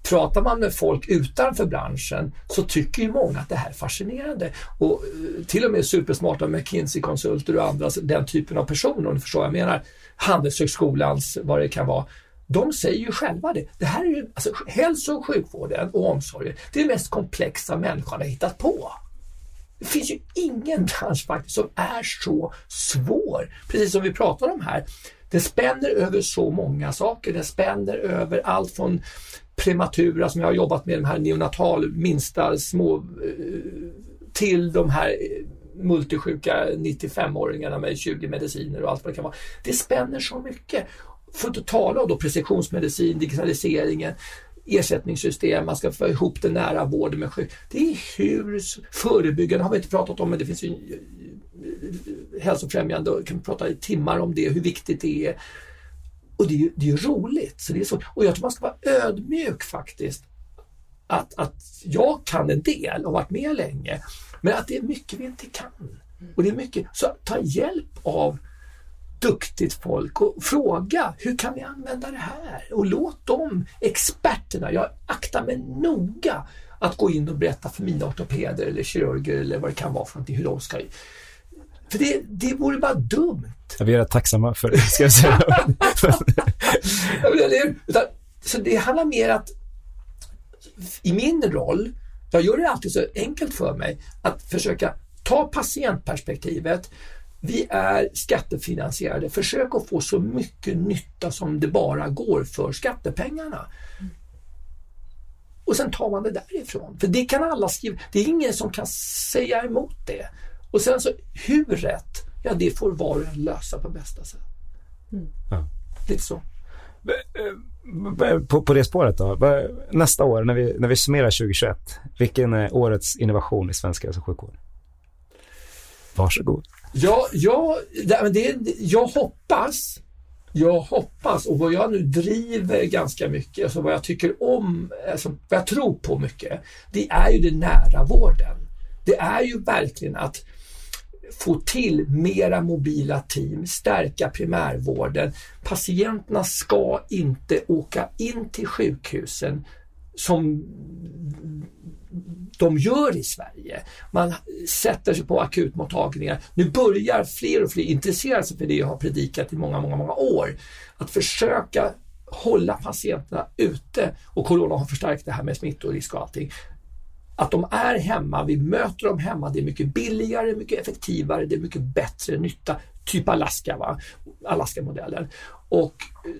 pratar man med folk utanför branschen så tycker ju många att det här är fascinerande. Och eh, till och med supersmarta McKinsey-konsulter och andra, alltså den typen av personer, om du förstår vad jag menar, Handelshögskolans, vad det kan vara, de säger ju själva det. Det här är ju, alltså hälso och sjukvården och omsorgen, det är det mest komplexa människan har hittat på. Det finns ju ingen bransch faktiskt som är så svår, precis som vi pratar om här. Det spänner över så många saker. Det spänner över allt från prematura som jag har jobbat med, de här neonatal, minsta små, eh, till de här eh, multisjuka 95-åringarna med 20 mediciner och allt vad det kan vara. Det spänner så mycket. För att inte tala om då precisionsmedicin, digitaliseringen, ersättningssystem, man ska få ihop den nära vården med sjuk. Det är hur förebyggande har vi inte pratat om, men det finns ju eh, eh, hälsofrämjande och kan prata i timmar om det, hur viktigt det är. Och det är ju, det är roligt. Så det är så. Och jag tror man ska vara ödmjuk faktiskt. Att, att jag kan en del och har varit med länge, men att det är mycket vi inte kan. Och det är mycket, så ta hjälp av duktigt folk och fråga hur kan vi använda det här? Och låt dem, experterna, jag aktar mig noga att gå in och berätta för mina ortopeder eller kirurger eller vad det kan vara för någonting hur de ska... För det, det vore bara dumt. Ja, Vi är rätt tacksamma för det, ska jag säga. Utan, så det handlar mer att i min roll, jag gör det alltid så enkelt för mig att försöka ta patientperspektivet. Vi är skattefinansierade. Försök att få så mycket nytta som det bara går för skattepengarna. Och sen tar man det därifrån. För det kan alla skriva. Det är ingen som kan säga emot det. Och sen så, hur rätt? Ja, det får var och en lösa på bästa sätt. Ja. Lite så. på, på det spåret då, nästa år när vi, när vi summerar 2021, vilken är årets innovation i svensk hälso och sjukvård? Varsågod. Ja, ja det, det, jag hoppas, jag hoppas och vad jag nu driver ganska mycket, alltså vad jag tycker om, alltså vad jag tror på mycket, det är ju den nära vården. Det är ju verkligen att få till mera mobila team, stärka primärvården. Patienterna ska inte åka in till sjukhusen som de gör i Sverige. Man sätter sig på akutmottagningar. Nu börjar fler och fler intressera sig för det jag har predikat i många, många, många år. Att försöka hålla patienterna ute och corona har förstärkt det här med smittorisk och allting. Att de är hemma, vi möter dem hemma, det är mycket billigare, mycket effektivare, det är mycket bättre nytta. Typ Alaska, va? Alaska-modellen. Och eh,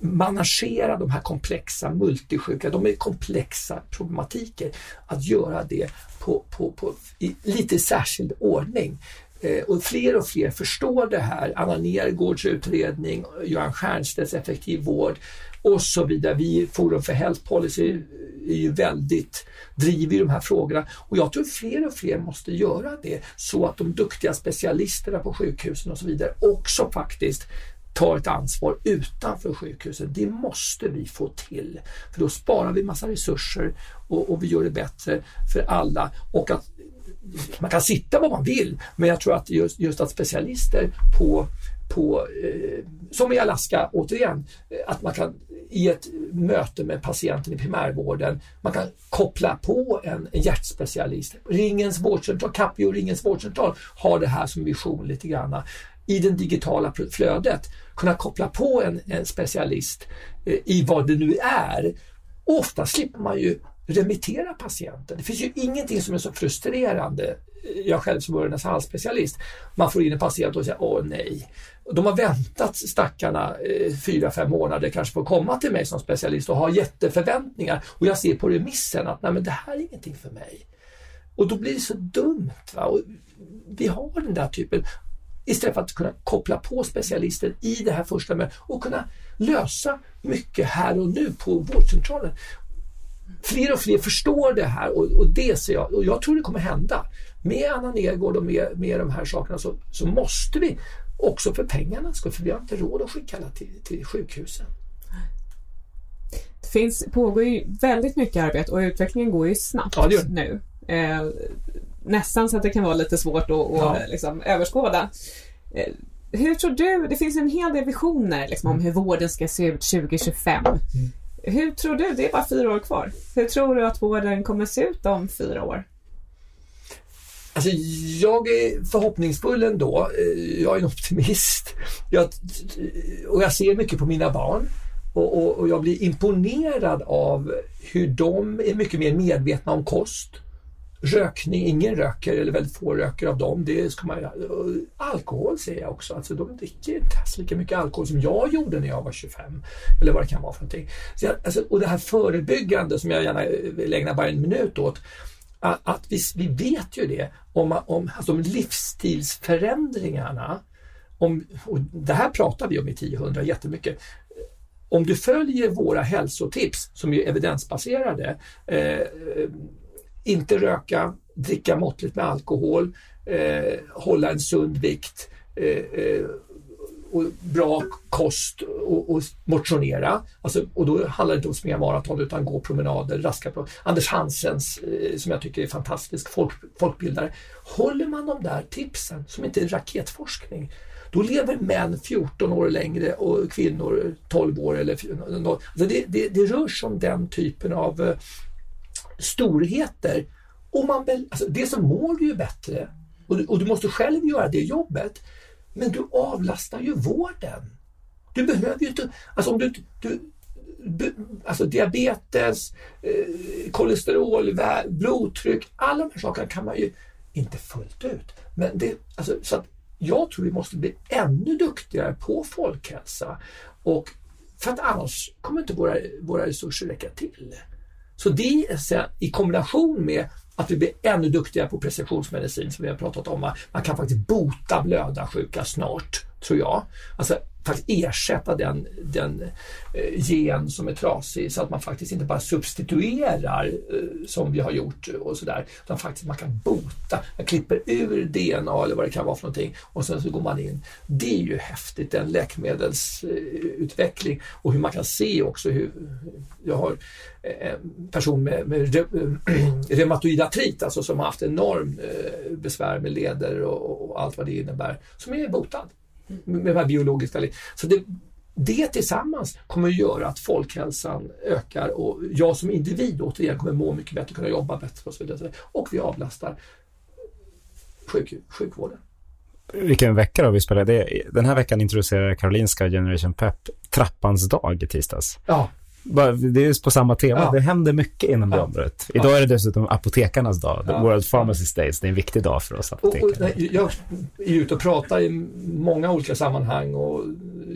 managera de här komplexa multisjuka, de är komplexa problematiker, att göra det på, på, på, i lite särskild ordning. Eh, och fler och fler förstår det här. Anna Nergårds utredning, Göran Stiernstedts effektiv vård och så vidare. Vi i Forum för Health Policy är ju väldigt driver i de här frågorna och jag tror fler och fler måste göra det så att de duktiga specialisterna på sjukhusen och så vidare också faktiskt tar ett ansvar utanför sjukhuset. Det måste vi få till. För då sparar vi massa resurser och, och vi gör det bättre för alla. Och att man kan sitta var man vill, men jag tror att just, just att specialister på, på eh, som i Alaska återigen, eh, att man kan i ett möte med patienten i primärvården, man kan koppla på en, en hjärtspecialist. Ringens vårdcentral, Capio Ringens vårdcentral har det här som vision lite grann i det digitala flödet kunna koppla på en, en specialist eh, i vad det nu är. Ofta slipper man ju remittera patienten. Det finns ju ingenting som är så frustrerande. Jag själv som öronens halsspecialist, man får in en patient och säger åh nej. De har väntat stackarna eh, fyra, fem månader kanske på att komma till mig som specialist och har jätteförväntningar och jag ser på remissen att nej men det här är ingenting för mig. Och då blir det så dumt. Va? Och vi har den där typen Istället för att kunna koppla på specialisten i det här första mötet och kunna lösa mycket här och nu på vårdcentralen. Fler och fler förstår det här och, och det ser jag och jag tror det kommer hända. Med Anna Nergård och med, med de här sakerna så, så måste vi också för pengarna skull, för vi har inte råd att skicka alla till, till sjukhusen. Det finns, pågår ju väldigt mycket arbete och utvecklingen går ju snabbt Ja, det nu. Eh, nästan så att det kan vara lite svårt att, Ja. liksom, överskåda. Eh, hur tror du, det finns en hel del visioner liksom, Mm. om hur vården ska se ut 2025. Hur tror du, det är bara fyra år kvar, hur tror du att vården kommer se ut om fyra år? Alltså, jag är förhoppningsfull ändå. Eh, jag är en optimist. Jag, eh, och jag ser mycket på mina barn. Och, och, och jag blir imponerad av hur de är mycket mer medvetna om kost. Rökning, ingen röker eller väldigt få röker av dem. Det ska man, alkohol ser jag också. Alltså, de dricker inte alls lika mycket alkohol som jag gjorde när jag var 25. Eller vad det kan vara för någonting. Så jag, alltså, och det här förebyggande som jag gärna eh, vill ägna bara en minut åt att att vi, vi vet ju det om, om, alltså om livsstilsförändringarna. Om, och det här pratar vi om i 1000 jättemycket. Om du följer våra hälsotips som är evidensbaserade, eh, inte röka, dricka måttligt med alkohol, eh, hålla en sund vikt, eh, eh, och bra kost och, och motionera. Alltså, och då handlar det inte om springa maraton utan gå promenader, raska promenader. Anders Hansens, eh, som jag tycker är fantastisk folk, folkbildare. Håller man de där tipsen, som inte är raketforskning, då lever män 14 år längre och kvinnor 12 år. Eller, alltså det, det, det rör sig om den typen av eh, storheter. Och man, alltså, dels så mår du ju bättre och du, och du måste själv göra det jobbet. Men du avlastar ju vården. Du behöver ju inte, alltså om du, du alltså diabetes, eh, kolesterol, blodtryck, alla de här sakerna kan man ju inte fullt ut. Men det, alltså, så att jag tror vi måste bli ännu duktigare på folkhälsa och för att annars kommer inte våra, våra resurser räcka till. Så det är i kombination med att vi blir ännu duktigare på precisionsmedicin som vi har pratat om. Man kan faktiskt bota blödarsjuka snart, tror jag. Alltså faktiskt ersätta den, den eh, gen som är trasig så att man faktiskt inte bara substituerar eh, som vi har gjort och sådär. Utan faktiskt man kan bota. Man klipper ur DNA eller vad det kan vara för någonting och sen så går man in. Det är ju häftigt, den läkemedelsutveckling och hur man kan se också hur jag har en person med, med re- eh, reumatoid artrit, alltså som har haft enorm besvär med leder och, och allt vad det innebär, som är botad med de här biologiska. Så det, det tillsammans kommer att göra att folkhälsan ökar och jag som individ återigen kommer må mycket bättre, kunna jobba bättre och så vidare. Och vi avlastar sjuk, sjukvården. Vilken vecka då vi spelar. Det, den här veckan introducerar Karolinska Generation Pep Trappans dag i tisdags. Ja, Det är på samma tema. Ja. Det händer mycket inom det Ja. området. Idag är det dessutom apotekarnas dag, Ja. World Pharmacist Days. Det är en viktig dag för oss apotekare. jag är ute och pratar i många olika sammanhang och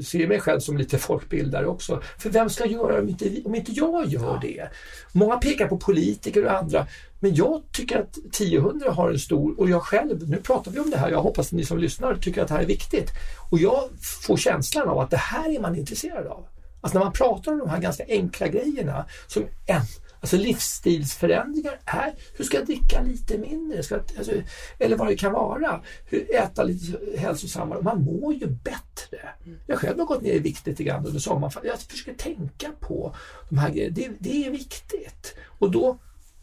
ser mig själv som lite folkbildare också. För vem ska göra det om inte, om inte jag gör det? Många pekar på politiker och andra, men jag tycker att 1000 har en stor, och jag själv, nu pratar vi om det här, jag hoppas att ni som lyssnar tycker att det här är viktigt. Och jag får känslan av att det här är man intresserad av. Alltså när man pratar om de här ganska enkla grejerna som en, alltså livsstilsförändringar är, hur ska jag dricka lite mindre? Ska jag, alltså, eller vad det kan vara. Hur, äta lite hälsosammare. Man mår ju bättre. Jag själv har gått ner i vikt lite grann under sommaren. Jag försöker tänka på de här grejerna. Det, det är viktigt. Och då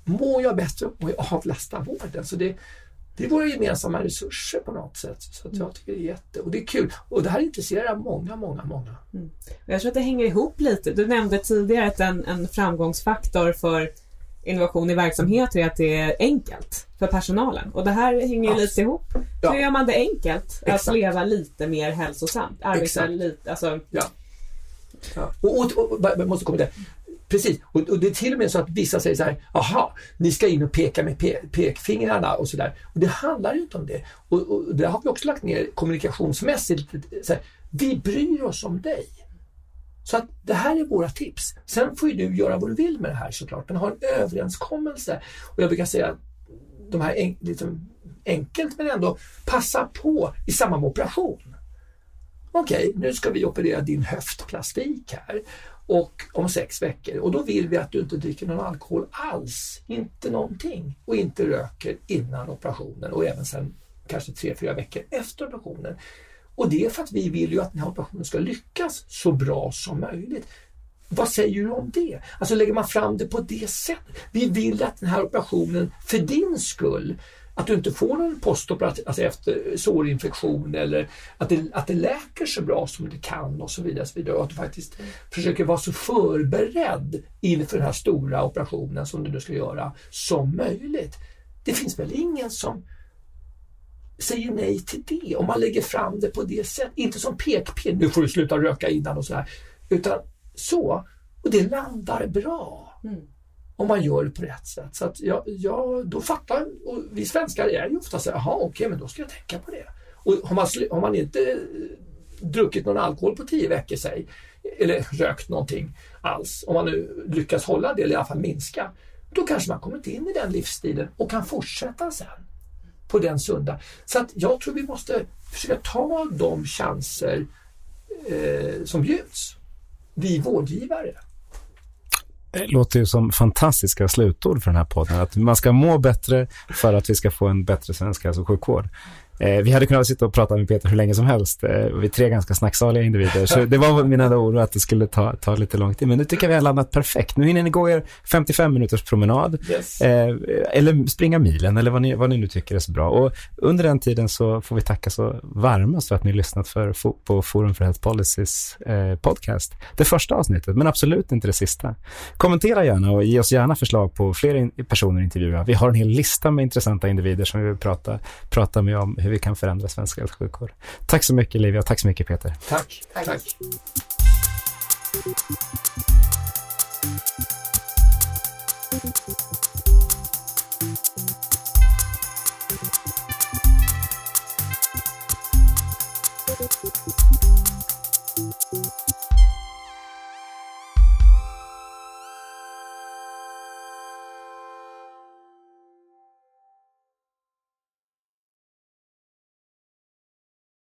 mår jag bättre och jag avlastar vården. Så det, det är våra gemensamma resurser på något sätt. Så att jag tycker det är jätte... Och det är kul. Och det här intresserar många, många, många. Jag tror att det hänger ihop lite. Du nämnde tidigare att en, en framgångsfaktor för innovation i verksamheter är att det är enkelt för personalen. Och det här hänger ju lite ihop. Ja. Hur gör man det enkelt? Att Exakt. leva lite mer hälsosamt? Arbeta Exakt. lite, alltså, Ja. ja. Och, och, och, måste komma till. Precis, och, och det är till och med så att vissa säger så här, aha, ni ska in och peka med pe pekfingrarna och sådär. Och det handlar ju inte om det. Och, och det har vi också lagt ner kommunikationsmässigt. Så här, vi bryr oss om dig. Så att det här är våra tips. Sen får ju du göra vad du vill med det här såklart, men ha en överenskommelse. Och jag brukar säga att de här en, liksom, enkelt men ändå passa på i samma operation. Okej, okay, nu ska vi operera din höftplastik här och om sex veckor och då vill vi att du inte dricker någon alkohol alls, inte någonting och inte röker innan operationen och även sen kanske tre, fyra veckor efter operationen. Och det är för att vi vill ju att den här operationen ska lyckas så bra som möjligt. Vad säger du om det? Alltså lägger man fram det på det sättet. Vi vill att den här operationen för din skull att du inte får någon postoperativ, alltså efter sårinfektion eller att det, att det läker så bra som det kan och så vidare. Och, så vidare. och att du faktiskt försöker vara så förberedd inför den här stora operationen som du nu ska göra som möjligt. Det finns väl ingen som säger nej till det om man lägger fram det på det sättet. Inte som pekpinn, nu får du sluta röka innan och sådär. Utan så. Och det landar bra. Mm om man gör det på rätt sätt. Så att jag, jag, då fattar, och vi svenskar är ju ofta så här, jaha okej okay, men då ska jag tänka på det. Och har man, har man inte eh, druckit någon alkohol på tio veckor, säg, eller rökt någonting alls, om man nu lyckas hålla det eller i alla fall minska, då kanske man kommit in i den livsstilen och kan fortsätta sen på den sunda. Så att jag tror vi måste försöka ta de chanser eh, som bjuds, vi vårdgivare. Det låter ju som fantastiska slutord för den här podden. Att man ska må bättre för att vi ska få en bättre svensk hälso och sjukvård. Eh, vi hade kunnat sitta och prata med Peter hur länge som helst. Eh, vi är tre ganska snacksaliga individer. Så det var min enda oro att det skulle ta, ta lite lång tid. Men nu tycker jag vi har landat perfekt. Nu hinner ni gå er 55 minuters promenad. Yes. Eh, eller springa milen eller vad ni, vad ni nu tycker är så bra. Och under den tiden så får vi tacka så varmast för att ni lyssnat för, på Forum för Health Policies eh, podcast. Det första avsnittet, men absolut inte det sista. Kommentera gärna och ge oss gärna förslag på fler personer att intervjua. Vi har en hel lista med intressanta individer som vi vill prata, prata med om hur vi kan förändra svensk hälso och sjukvård. Tack så mycket Livia och tack så mycket Peter. Tack. tack. tack.